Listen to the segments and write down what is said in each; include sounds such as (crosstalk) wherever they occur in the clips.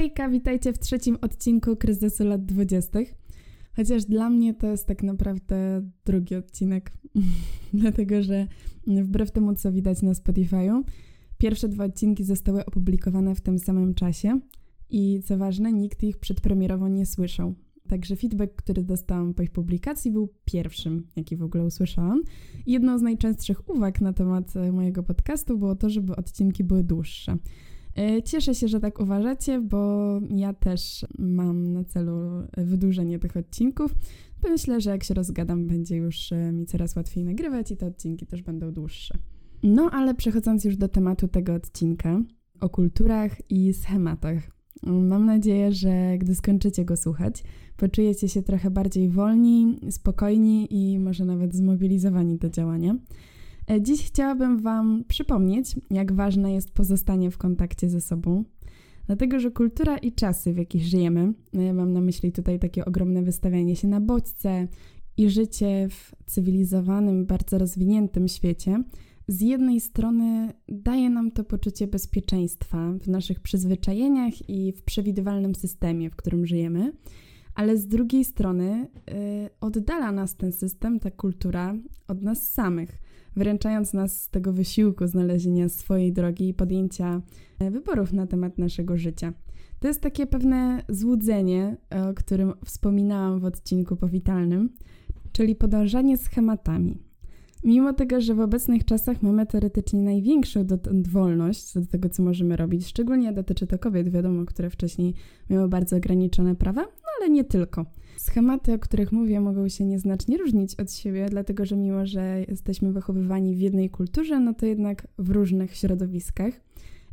Hejka, witajcie w trzecim odcinku Kryzysu lat 20. Chociaż dla mnie to jest tak naprawdę drugi odcinek, (laughs) dlatego że wbrew temu, co widać na Spotify'u, pierwsze dwa odcinki zostały opublikowane w tym samym czasie i co ważne, nikt ich przedpremierowo nie słyszał. Także feedback, który dostałam po ich publikacji, był pierwszym, jaki w ogóle usłyszałam. Jedną z najczęstszych uwag na temat mojego podcastu było to, żeby odcinki były dłuższe. E, cieszę się, że tak uważacie, bo ja też mam na celu wydłużenie tych odcinków. Myślę, że jak się rozgadam, będzie już e, mi coraz łatwiej nagrywać i te odcinki też będą dłuższe. No, ale przechodząc już do tematu tego odcinka o kulturach i schematach. Mam nadzieję, że gdy skończycie go słuchać, poczujecie się trochę bardziej wolni, spokojni i może nawet zmobilizowani do działania. E, dziś chciałabym Wam przypomnieć, jak ważne jest pozostanie w kontakcie ze sobą, dlatego że kultura i czasy, w jakich żyjemy, e, mam na myśli tutaj takie ogromne wystawianie się na bodźce i życie w cywilizowanym, bardzo rozwiniętym świecie, z jednej strony daje nam to poczucie bezpieczeństwa w naszych przyzwyczajeniach i w przewidywalnym systemie, w którym żyjemy, ale z drugiej strony yy, oddala nas ten system, ta kultura od nas samych wyręczając nas z tego wysiłku znalezienia swojej drogi i podjęcia e, wyborów na temat naszego życia. To jest takie pewne złudzenie, o którym wspominałam w odcinku powitalnym, czyli podążanie schematami. Mimo tego, że w obecnych czasach mamy teoretycznie największą dotąd wolność do tego, co możemy robić, szczególnie dotyczy to kobiet, wiadomo, które wcześniej miały bardzo ograniczone prawa, ale nie tylko. Schematy, o których mówię, mogą się nieznacznie różnić od siebie, dlatego że mimo, że jesteśmy wychowywani w jednej kulturze, no to jednak w różnych środowiskach.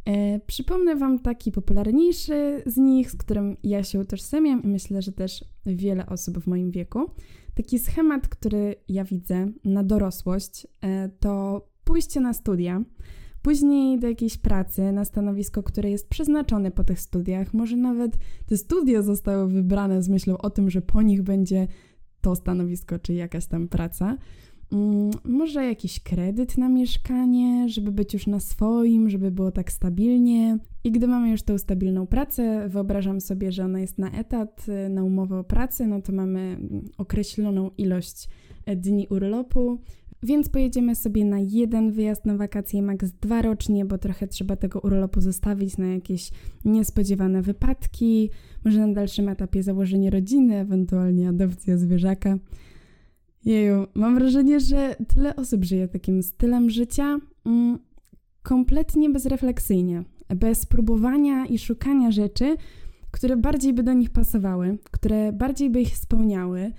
E, przypomnę Wam taki popularniejszy z nich, z którym ja się utożsamiam i myślę, że też wiele osób w moim wieku. Taki schemat, który ja widzę na dorosłość, e, to pójście na studia, później do jakiejś pracy na stanowisko, które jest przeznaczone po tych studiach. Może nawet te studia zostały wybrane z myślą o tym, że po nich będzie to stanowisko czy jakaś tam praca. Mm, może jakiś kredyt na mieszkanie, żeby być już na swoim, żeby było tak stabilnie. I gdy mamy już tą stabilną pracę, wyobrażam sobie, że ona jest na etat, na umowę o pracę, no to mamy określoną ilość dni urlopu, więc pojedziemy sobie na jeden wyjazd na wakacje, maks dwa rocznie, bo trochę trzeba tego urlopu zostawić na jakieś niespodziewane wypadki, może na dalszym etapie założenie rodziny, ewentualnie adopcja zwierzaka. Jeju, mam wrażenie, że tyle osób żyje takim stylem życia mm, kompletnie bezrefleksyjnie, bez próbowania i szukania rzeczy, które bardziej by do nich pasowały, które bardziej by ich spełniały,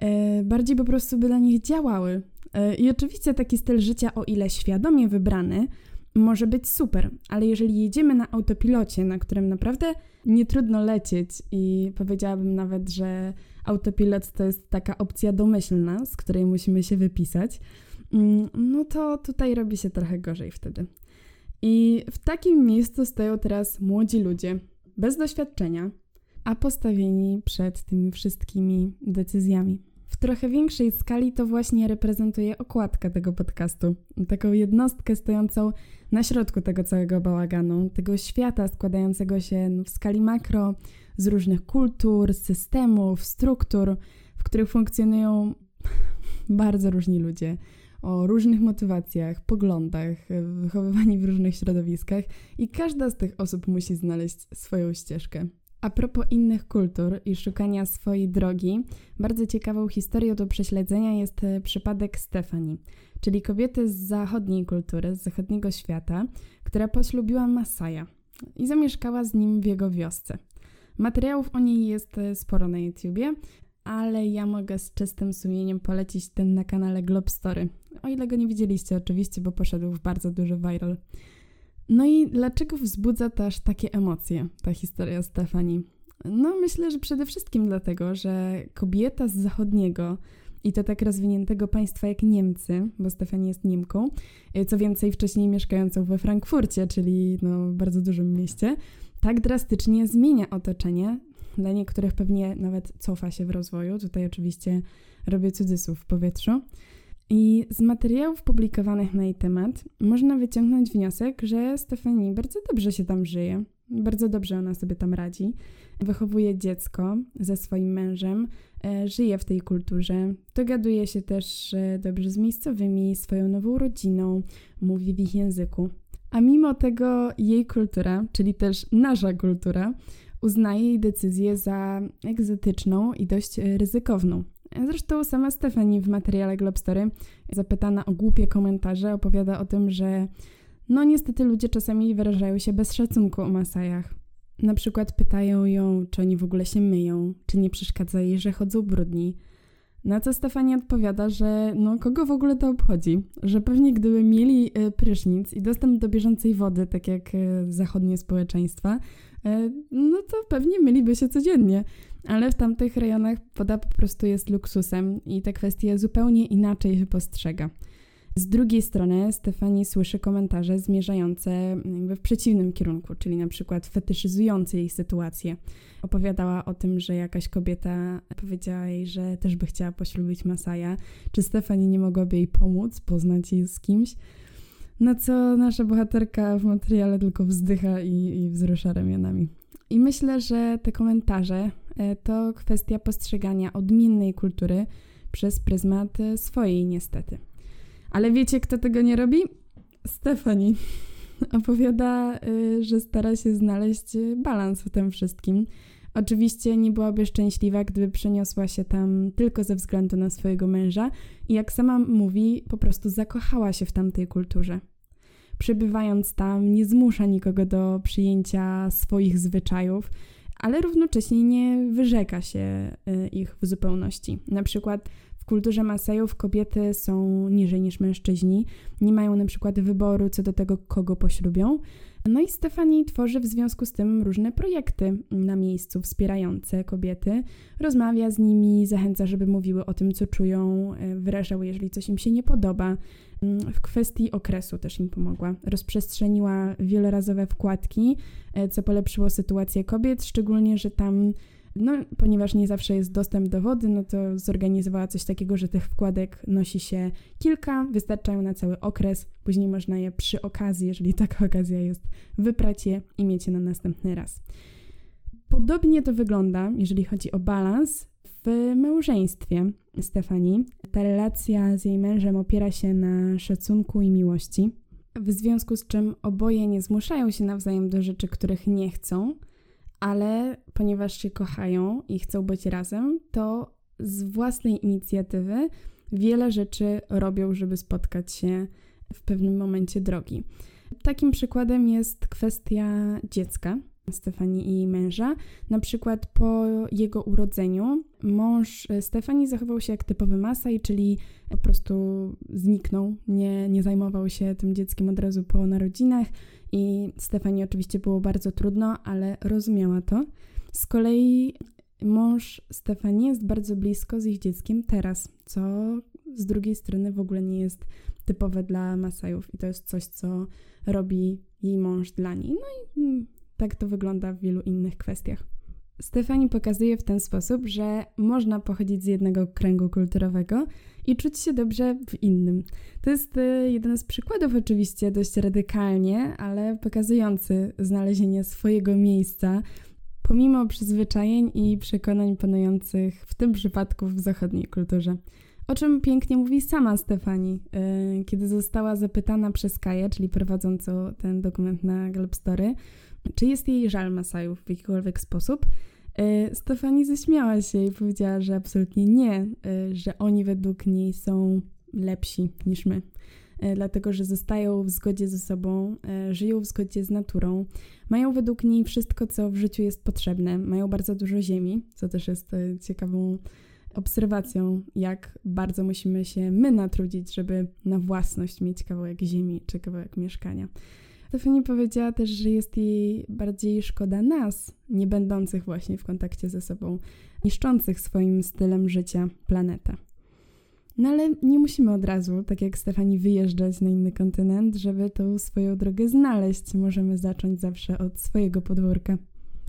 yy, bardziej po prostu by dla nich działały. Yy, I oczywiście taki styl życia, o ile świadomie wybrany, może być super, ale jeżeli jedziemy na autopilocie, na którym naprawdę nie trudno lecieć i powiedziałabym nawet, że autopilot to jest taka opcja domyślna, z której musimy się wypisać, mm, no to tutaj robi się trochę gorzej wtedy. I w takim miejscu stoją teraz młodzi ludzie, bez doświadczenia, a postawieni przed tymi wszystkimi decyzjami. W trochę większej skali to właśnie reprezentuje okładka tego podcastu. Taką jednostkę stojącą na środku tego całego bałaganu, tego świata składającego się w skali makro z różnych kultur, systemów, struktur, w których funkcjonują (laughs) bardzo różni ludzie o różnych motywacjach, poglądach, wychowywani w różnych środowiskach i każda z tych osób musi znaleźć swoją ścieżkę. A propos innych kultur i szukania swojej drogi, bardzo ciekawą historią do prześledzenia jest e, przypadek Stefani, czyli kobiety z zachodniej kultury, z zachodniego świata, która poślubiła Masaja i zamieszkała z nim w jego wiosce. Materiałów o niej jest e, sporo na YouTubie, ale ja mogę z czystym sumieniem polecić ten na kanale Globe Story. O ile go nie widzieliście oczywiście, bo poszedł w bardzo duży viral. No i dlaczego wzbudza też takie emocje ta historia Stefani? No myślę, że przede wszystkim dlatego, że kobieta z zachodniego i to tak rozwiniętego państwa jak Niemcy, bo Stefani jest Niemką, e, co więcej wcześniej mieszkającą we Frankfurcie, czyli no, bardzo dużym mieście, tak drastycznie zmienia otoczenie. Dla niektórych pewnie nawet cofa się w rozwoju. Tutaj oczywiście robię cudzysłów w powietrzu. I z materiałów publikowanych na jej temat można wyciągnąć wniosek, że Stefanii bardzo dobrze się tam żyje, Bardzo dobrze ona sobie tam radzi. Wychowuje dziecko ze swoim mężem, e, żyje w tej kulturze, dogaduje się też e, dobrze z miejscowymi, swoją nową rodziną, mówi w ich języku. A mimo tego jej kultura, czyli też nasza kultura, uznaje jej decyzję za egzotyczną i dość ryzykowną. Zresztą sama Stefani w materiale Globstory, zapytana o głupie komentarze, opowiada o tym, że no niestety ludzie czasami wyrażają się bez szacunku o Masajach. Na przykład pytają ją, czy oni w ogóle się myją, czy nie przeszkadza jej, że chodzą brudni. Na co Stefania odpowiada, że no kogo w ogóle to obchodzi, że pewnie gdyby mieli e, prysznic i dostęp do bieżącej wody, tak jak e, zachodnie społeczeństwa, e, no to pewnie myliby się codziennie. Ale w tamtych rejonach woda po prostu jest luksusem i te kwestie zupełnie inaczej się postrzega. Z drugiej strony Stefani słyszy komentarze zmierzające w przeciwnym kierunku, czyli na przykład fetyszyzujące jej sytuację. Opowiadała o tym, że jakaś kobieta powiedziała jej, że też by chciała poślubić Masaja. Czy Stefani nie mogłaby jej pomóc, poznać jej z kimś? Na co nasza bohaterka w materiale tylko wzdycha i, i wzrusza ramionami. I myślę, że te komentarze to kwestia postrzegania odmiennej kultury przez pryzmat e, swojej niestety. Ale wiecie, kto tego nie robi? Stefani. (laughs) Opowiada, y, że stara się znaleźć balans w tym wszystkim. Oczywiście nie byłaby szczęśliwa, gdyby przeniosła się tam tylko ze względu na swojego męża i jak sama mówi, po prostu zakochała się w tamtej kulturze. Przebywając tam, nie zmusza nikogo do przyjęcia swoich zwyczajów, ale równocześnie nie wyrzeka się y, ich w zupełności. Na przykład w kulturze Masajów kobiety są niżej niż mężczyźni, nie mają na przykład wyboru co do tego, kogo poślubią. No i Stefani tworzy w związku z tym różne projekty na miejscu wspierające kobiety. Rozmawia z nimi, zachęca, żeby mówiły o tym, co czują, e, wyrażały, jeżeli coś im się nie podoba. Mm, w kwestii okresu też im pomogła. Rozprzestrzeniła wielorazowe wkładki, e, co polepszyło sytuację kobiet, szczególnie, że tam no, ponieważ nie zawsze jest dostęp do wody, no to zorganizowała coś takiego, że tych wkładek nosi się kilka, wystarczają na cały okres, później można je przy okazji, jeżeli taka okazja jest, wyprać je i mieć je na następny raz. Podobnie to wygląda, jeżeli chodzi o balans w małżeństwie Stefanii. Ta relacja z jej mężem opiera się na szacunku i miłości, w związku z czym oboje nie zmuszają się nawzajem do rzeczy, których nie chcą, ale ponieważ się kochają i chcą być razem, to z własnej inicjatywy wiele rzeczy robią, żeby spotkać się w pewnym momencie drogi. Takim przykładem jest kwestia dziecka. Stefanii i jej męża. Na przykład po jego urodzeniu mąż Stefanii zachował się jak typowy Masaj, czyli po prostu zniknął, nie, nie zajmował się tym dzieckiem od razu po narodzinach i Stefanii oczywiście było bardzo trudno, ale rozumiała to. Z kolei mąż Stefanii jest bardzo blisko z ich dzieckiem teraz, co z drugiej strony w ogóle nie jest typowe dla Masajów i to jest coś, co robi jej mąż dla niej. No i mm, tak to wygląda w wielu innych kwestiach. Stefani pokazuje w ten sposób, że można pochodzić z jednego kręgu kulturowego i czuć się dobrze w innym. To jest e, jeden z przykładów, oczywiście dość radykalnie, ale pokazujący znalezienie swojego miejsca pomimo przyzwyczajeń i przekonań panujących w tym przypadku w zachodniej kulturze. O czym pięknie mówi sama Stefani, e, kiedy została zapytana przez Kaję, czyli prowadzącą ten dokument na Globstory, czy jest jej żal Masajów w jakikolwiek sposób. E, Stefani zaśmiała się i powiedziała, że absolutnie nie, e, że oni według niej są lepsi niż my. Dlatego, że zostają w zgodzie ze sobą, żyją w zgodzie z naturą, mają według niej wszystko, co w życiu jest potrzebne, mają bardzo dużo ziemi, co też jest ciekawą obserwacją, jak bardzo musimy się my natrudzić, żeby na własność mieć kawałek ziemi czy kawałek mieszkania. Stefani powiedziała też, że jest jej bardziej szkoda nas, nie będących właśnie w kontakcie ze sobą, niszczących swoim stylem życia planetę. No ale nie musimy od razu, tak jak Stefani, wyjeżdżać na inny kontynent, żeby tą swoją drogę znaleźć. Możemy zacząć zawsze od swojego podwórka.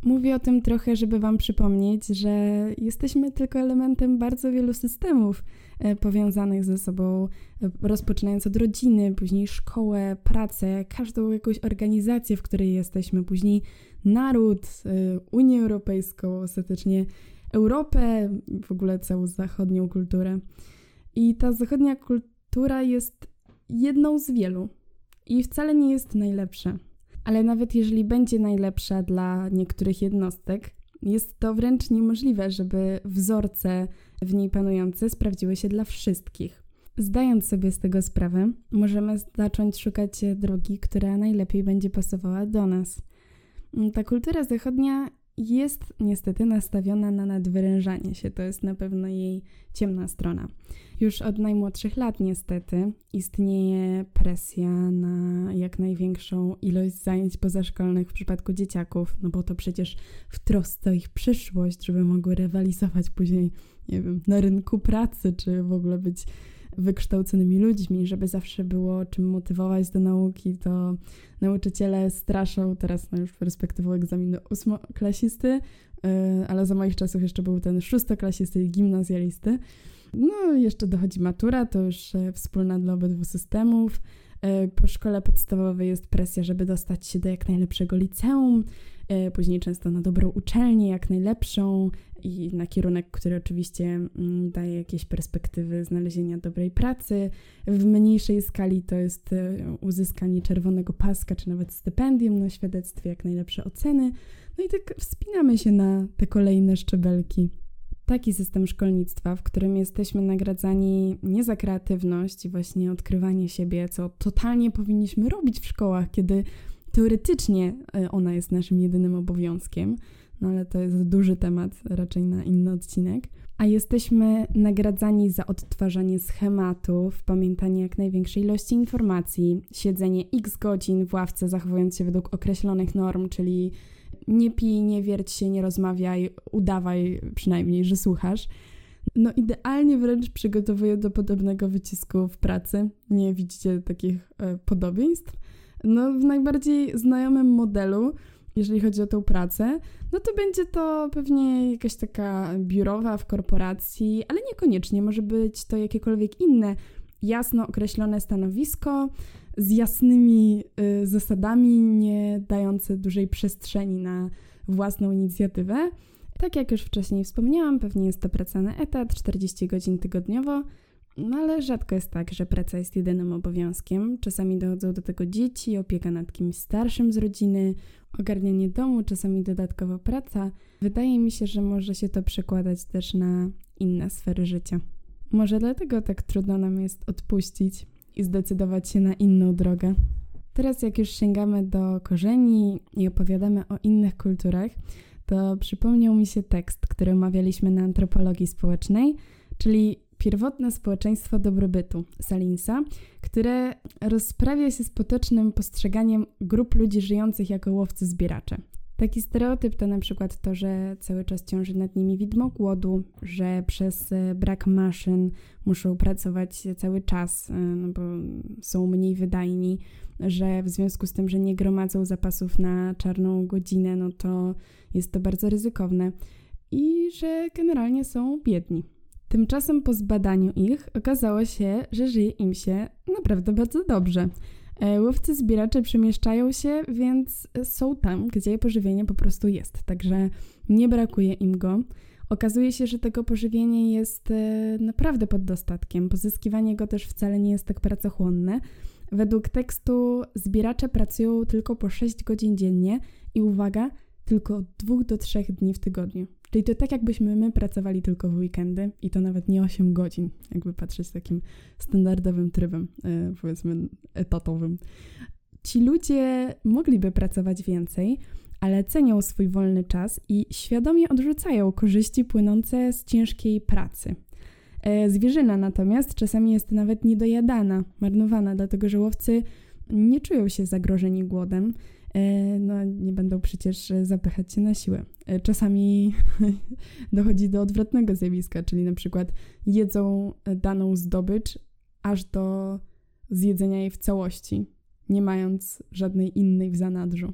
Mówię o tym trochę, żeby Wam przypomnieć, że jesteśmy tylko elementem bardzo wielu systemów e, powiązanych ze sobą, e, rozpoczynając od rodziny, później szkołę, pracę, każdą jakąś organizację, w której jesteśmy, później naród, e, Unię Europejską, ostatecznie Europę, w ogóle całą zachodnią kulturę. I ta zachodnia kultura jest jedną z wielu i wcale nie jest najlepsza ale nawet jeżeli będzie najlepsza dla niektórych jednostek, jest to wręcz niemożliwe, żeby wzorce w niej panujące sprawdziły się dla wszystkich. Zdając sobie z tego sprawę, możemy zacząć szukać drogi, która najlepiej będzie pasowała do nas. Ta kultura zachodnia jest niestety nastawiona na nadwyrężanie się. To jest na pewno jej ciemna strona. Już od najmłodszych lat niestety istnieje presja na jak największą ilość zajęć pozaszkolnych w przypadku dzieciaków, no bo to przecież w trosce o ich przyszłość, żeby mogły rywalizować później, nie wiem, na rynku pracy, czy w ogóle być wykształconymi ludźmi, żeby zawsze było czym motywować do nauki, to nauczyciele straszą, teraz no już perspektywą egzaminu ósmoklasisty, yy, ale za moich czasów jeszcze był ten szóstoklasisty i gimnazjalisty. No, jeszcze dochodzi matura, to już e, wspólna dla obydwu systemów. E, po szkole podstawowej jest presja, żeby dostać się do jak najlepszego liceum, e, później często na dobrą uczelnię, jak najlepszą i na kierunek, który oczywiście mm, daje jakieś perspektywy znalezienia dobrej pracy. W mniejszej skali to jest uzyskanie czerwonego paska, czy nawet stypendium na świadectwie, jak najlepsze oceny. No i tak wspinamy się na te kolejne szczebelki taki system szkolnictwa, w którym jesteśmy nagradzani nie za kreatywność i właśnie odkrywanie siebie, co totalnie powinniśmy robić w szkołach, kiedy teoretycznie e, ona jest naszym jedynym obowiązkiem, no ale to jest duży temat, raczej na inny odcinek. A jesteśmy nagradzani za odtwarzanie schematów, pamiętanie jak największej ilości informacji, siedzenie x godzin w ławce, zachowując się według określonych norm, czyli nie pij, nie wierć się, nie rozmawiaj, udawaj przynajmniej, że słuchasz. No idealnie wręcz przygotowuję do podobnego wycisku w pracy. Nie widzicie takich e, podobieństw? No w najbardziej znajomym modelu, jeżeli chodzi o tą pracę, no to będzie to pewnie jakaś taka biurowa w korporacji, ale niekoniecznie, może być to jakiekolwiek inne jasno określone stanowisko, z jasnymi y, zasadami, nie dające dużej przestrzeni na własną inicjatywę. Tak jak już wcześniej wspomniałam, pewnie jest to praca na etat, 40 godzin tygodniowo, no ale rzadko jest tak, że praca jest jedynym obowiązkiem. Czasami dochodzą do tego dzieci, opieka nad kimś starszym z rodziny, ogarnianie domu, czasami dodatkowa praca. Wydaje mi się, że może się to przekładać też na inne sfery życia. Może dlatego tak trudno nam jest odpuścić i zdecydować się na inną drogę. Teraz, jak już sięgamy do korzeni i opowiadamy o innych kulturach, to przypomniał mi się tekst, który omawialiśmy na antropologii społecznej, czyli Pierwotne społeczeństwo dobrobytu Salinsa, które rozprawia się z potocznym postrzeganiem grup ludzi żyjących jako łowcy-zbieracze. Taki stereotyp to na przykład to, że cały czas ciąży nad nimi widmo głodu, że przez e, brak maszyn muszą pracować cały czas, e, no bo są mniej wydajni, że w związku z tym, że nie gromadzą zapasów na czarną godzinę, no to jest to bardzo ryzykowne i że generalnie są biedni. Tymczasem po zbadaniu ich okazało się, że żyje im się naprawdę bardzo dobrze. E, łowcy zbieracze przemieszczają się, więc są tam, gdzie pożywienie po prostu jest, także nie brakuje im go. Okazuje się, że tego pożywienia jest e, naprawdę pod dostatkiem. Pozyskiwanie go też wcale nie jest tak pracochłonne. Według tekstu zbieracze pracują tylko po 6 godzin dziennie i uwaga, tylko od 2 do 3 dni w tygodniu. Czyli to tak, jakbyśmy my pracowali tylko w weekendy i to nawet nie 8 godzin, jakby patrzeć takim standardowym trybem, e, powiedzmy etatowym. Ci ludzie mogliby pracować więcej, ale cenią swój wolny czas i świadomie odrzucają korzyści płynące z ciężkiej pracy. E, zwierzyna natomiast czasami jest nawet niedojadana, marnowana, dlatego że łowcy nie czują się zagrożeni głodem, no nie będą przecież zapychać się na siłę. E, czasami (laughs) dochodzi do odwrotnego zjawiska, czyli na przykład jedzą daną zdobycz aż do zjedzenia jej w całości, nie mając żadnej innej w zanadrzu.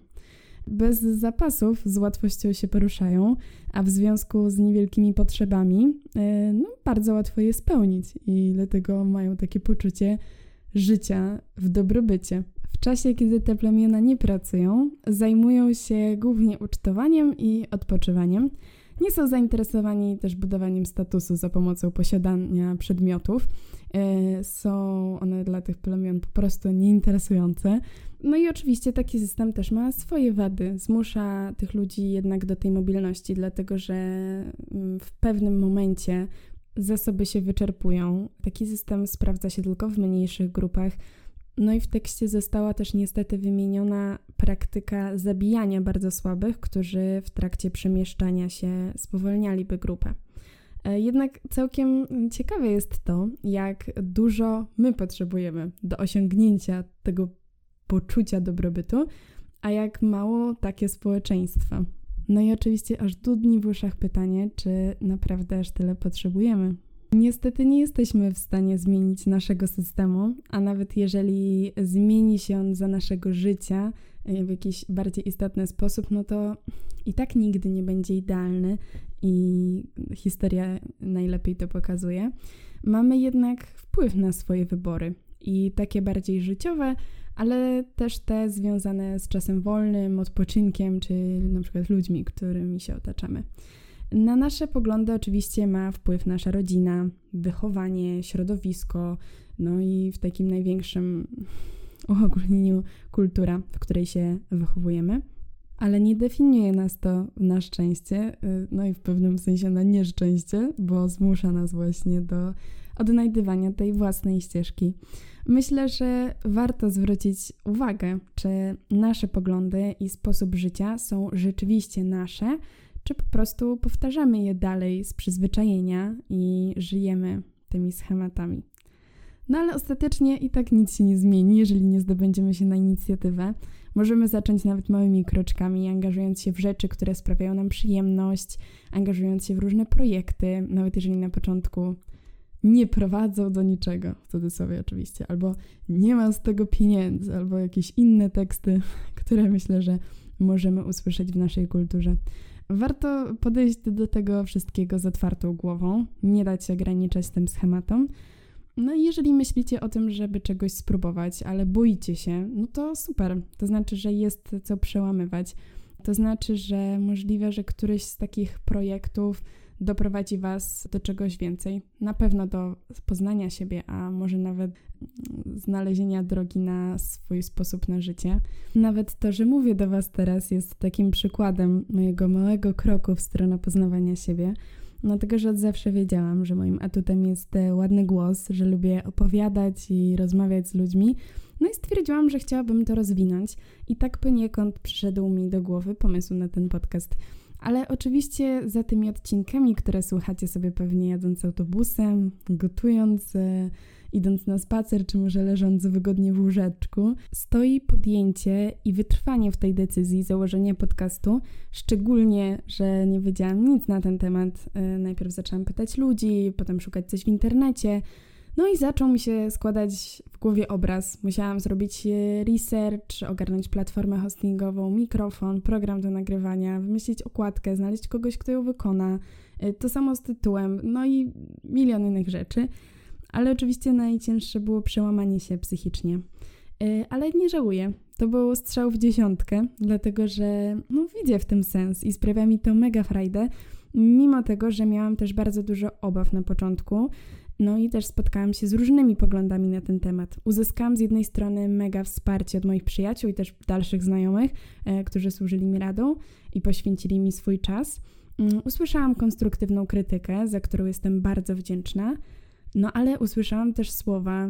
bez zapasów z łatwością się poruszają, a w związku z niewielkimi potrzebami, e, no, bardzo łatwo je spełnić i dlatego mają takie poczucie życia w dobrobycie. W czasie, kiedy te plemiona nie pracują, zajmują się głównie ucztowaniem i odpoczywaniem. Nie są zainteresowani też budowaniem statusu za pomocą posiadania przedmiotów. E, są one dla tych plemion po prostu nieinteresujące. No i oczywiście taki system też ma swoje wady. Zmusza tych ludzi jednak do tej mobilności, dlatego że mm, w pewnym momencie zasoby się wyczerpują. Taki system sprawdza się tylko w mniejszych grupach. No i w tekście została też niestety wymieniona praktyka zabijania bardzo słabych, którzy w trakcie przemieszczania się spowolnialiby grupę. E, jednak całkiem ciekawe jest to, jak dużo my potrzebujemy do osiągnięcia tego poczucia dobrobytu, a jak mało takie społeczeństwa. No i oczywiście aż dudni w uszach pytanie, czy naprawdę aż tyle potrzebujemy. Niestety nie jesteśmy w stanie zmienić naszego systemu, a nawet jeżeli zmieni się on za naszego życia w jakiś bardziej istotny sposób, no to i tak nigdy nie będzie idealny i historia najlepiej to pokazuje. Mamy jednak wpływ na swoje wybory i takie bardziej życiowe, ale też te związane z czasem wolnym, odpoczynkiem, czy na przykład ludźmi, którymi się otaczamy. Na nasze poglądy oczywiście ma wpływ nasza rodzina, wychowanie, środowisko, no i w takim największym (laughs) uogólnieniu kultura, w której się wychowujemy. Ale nie definiuje nas to na szczęście, y, no i w pewnym sensie na nieszczęście, bo zmusza nas właśnie do odnajdywania tej własnej ścieżki. Myślę, że warto zwrócić uwagę, czy nasze poglądy i sposób życia są rzeczywiście nasze, czy po prostu powtarzamy je dalej z przyzwyczajenia i żyjemy tymi schematami. No ale ostatecznie i tak nic się nie zmieni, jeżeli nie zdobędziemy się na inicjatywę. Możemy zacząć nawet małymi kroczkami, angażując się w rzeczy, które sprawiają nam przyjemność, angażując się w różne projekty, nawet jeżeli na początku nie prowadzą do niczego, w cudzysłowie oczywiście, albo nie ma z tego pieniędzy, albo jakieś inne teksty, (laughs) które myślę, że możemy usłyszeć w naszej kulturze. Warto podejść do tego wszystkiego z otwartą głową, nie dać się ograniczać tym schematom. No i jeżeli myślicie o tym, żeby czegoś spróbować, ale boicie się, no to super. To znaczy, że jest co przełamywać. To znaczy, że możliwe, że któryś z takich projektów doprowadzi Was do czegoś więcej. Na pewno do poznania siebie, a może nawet znalezienia drogi na swój sposób na życie. Nawet to, że mówię do Was teraz, jest takim przykładem mojego małego kroku w stronę poznawania siebie. Dlatego, że od zawsze wiedziałam, że moim atutem jest e, ładny głos, że lubię opowiadać i rozmawiać z ludźmi. No i stwierdziłam, że chciałabym to rozwinąć, i tak poniekąd przyszedł mi do głowy pomysł na ten podcast. Ale oczywiście za tymi odcinkami, które słuchacie sobie pewnie jadąc autobusem, gotując, e, idąc na spacer, czy może leżąc wygodnie w łóżeczku, stoi podjęcie i wytrwanie w tej decyzji założenia podcastu. Szczególnie, że nie wiedziałam nic na ten temat. E, najpierw zaczęłam pytać ludzi, potem szukać coś w internecie. No i zaczął mi się składać w głowie obraz. Musiałam zrobić e, research, ogarnąć platformę hostingową, mikrofon, program do nagrywania, wymyślić okładkę, znaleźć kogoś, kto ją wykona. E, to samo z tytułem, no i milion innych rzeczy. Ale oczywiście najcięższe było przełamanie się psychicznie. E, ale nie żałuję. To był strzał w dziesiątkę, dlatego że no, widzę w tym sens i sprawia mi to mega frajdę, mimo tego, że miałam też bardzo dużo obaw na początku. No i też spotkałam się z różnymi poglądami na ten temat. Uzyskałam z jednej strony mega wsparcie od moich przyjaciół i też dalszych znajomych, e, którzy służyli mi radą i poświęcili mi swój czas. Mm, usłyszałam konstruktywną krytykę, za którą jestem bardzo wdzięczna. No ale usłyszałam też słowa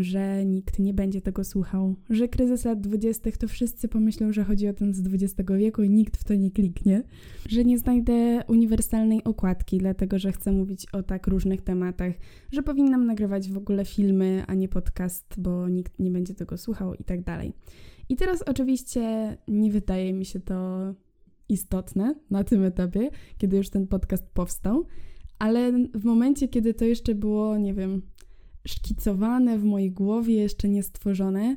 że nikt nie będzie tego słuchał, że kryzys lat dwudziestych to wszyscy pomyślą, że chodzi o ten z XX wieku i nikt w to nie kliknie, że nie znajdę uniwersalnej okładki, dlatego że chcę mówić o tak różnych tematach, że powinnam nagrywać w ogóle filmy, a nie podcast, bo nikt nie będzie tego słuchał i tak dalej. I teraz oczywiście nie wydaje mi się to istotne na tym etapie, kiedy już ten podcast powstał, ale w momencie, kiedy to jeszcze było, nie wiem, szkicowane w mojej głowie, jeszcze nie stworzone,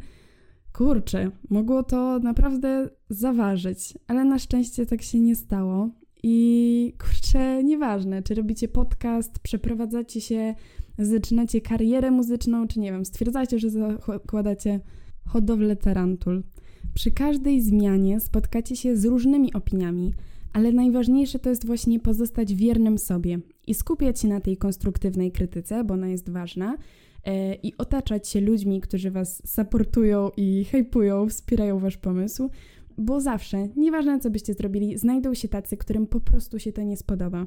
Kurczę, mogło to naprawdę zaważyć, ale na szczęście tak się nie stało. I kurczę, nieważne, czy robicie podcast, przeprowadzacie się, zaczynacie karierę muzyczną, czy nie wiem, stwierdzacie, że zakładacie hodowlę tarantul. Przy każdej zmianie spotkacie się z różnymi opiniami, ale najważniejsze to jest właśnie pozostać wiernym sobie i skupiać się na tej konstruktywnej krytyce, bo ona jest ważna, e, i otaczać się ludźmi, którzy was supportują i hypują, wspierają wasz pomysł, bo zawsze, nieważne co byście zrobili, znajdą się tacy, którym po prostu się to nie spodoba.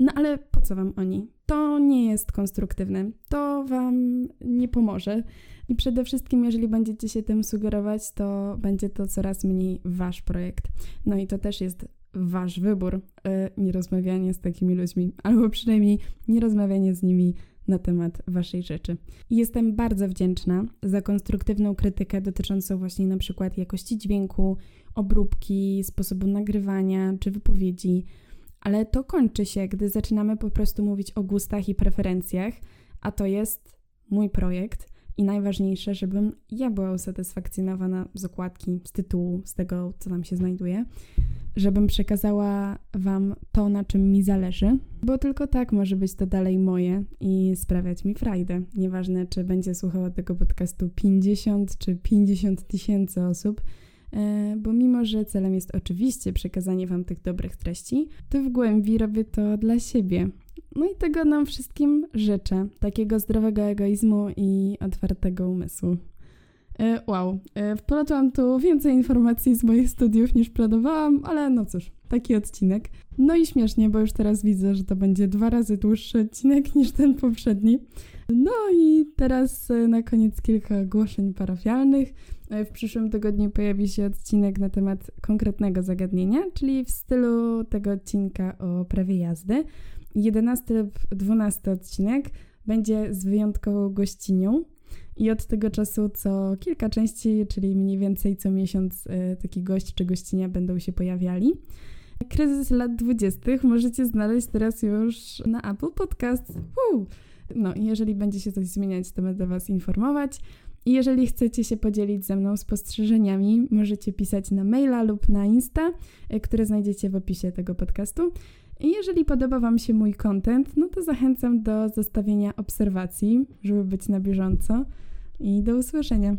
No ale po co wam oni? To nie jest konstruktywne, to wam nie pomoże. I przede wszystkim, jeżeli będziecie się tym sugerować, to będzie to coraz mniej wasz projekt. No i to też jest wasz wybór, yy, nierozmawianie z takimi ludźmi, albo przynajmniej nierozmawianie z nimi na temat waszej rzeczy. Jestem bardzo wdzięczna za konstruktywną krytykę dotyczącą właśnie na przykład jakości dźwięku, obróbki, sposobu nagrywania czy wypowiedzi, ale to kończy się, gdy zaczynamy po prostu mówić o gustach i preferencjach, a to jest mój projekt i najważniejsze, żebym ja była usatysfakcjonowana z okładki, z tytułu, z tego, co tam się znajduje, żebym przekazała Wam to, na czym mi zależy, bo tylko tak może być to dalej moje i sprawiać mi frajdę. Nieważne, czy będzie słuchało tego podcastu 50 czy 50 tysięcy osób, e, bo mimo, że celem jest oczywiście przekazanie Wam tych dobrych treści, to w głębi robię to dla siebie. No i tego nam wszystkim życzę, takiego zdrowego egoizmu i otwartego umysłu. E, wow, e, wplotłam tu więcej informacji z moich studiów niż planowałam, ale no cóż, taki odcinek. No i śmiesznie, bo już teraz widzę, że to będzie dwa razy dłuższy odcinek (laughs) niż ten poprzedni. No i teraz e, na koniec kilka ogłoszeń parafialnych. W przyszłym tygodniu pojawi się odcinek na temat konkretnego zagadnienia, czyli w stylu tego odcinka o prawie jazdy. 11 lub 12 odcinek będzie z wyjątkową gościnią, i od tego czasu co kilka części, czyli mniej więcej co miesiąc y, taki gość czy gościnia będą się pojawiali. Kryzys lat 20. możecie znaleźć teraz już na Apple Podcast. Woo! No i jeżeli będzie się coś zmieniać, to będę Was informować. I jeżeli chcecie się podzielić ze mną spostrzeżeniami, możecie pisać na maila lub na Insta, y, które znajdziecie w opisie tego podcastu. Jeżeli podoba Wam się mój content, no to zachęcam do zostawienia obserwacji, żeby być na bieżąco. I do usłyszenia.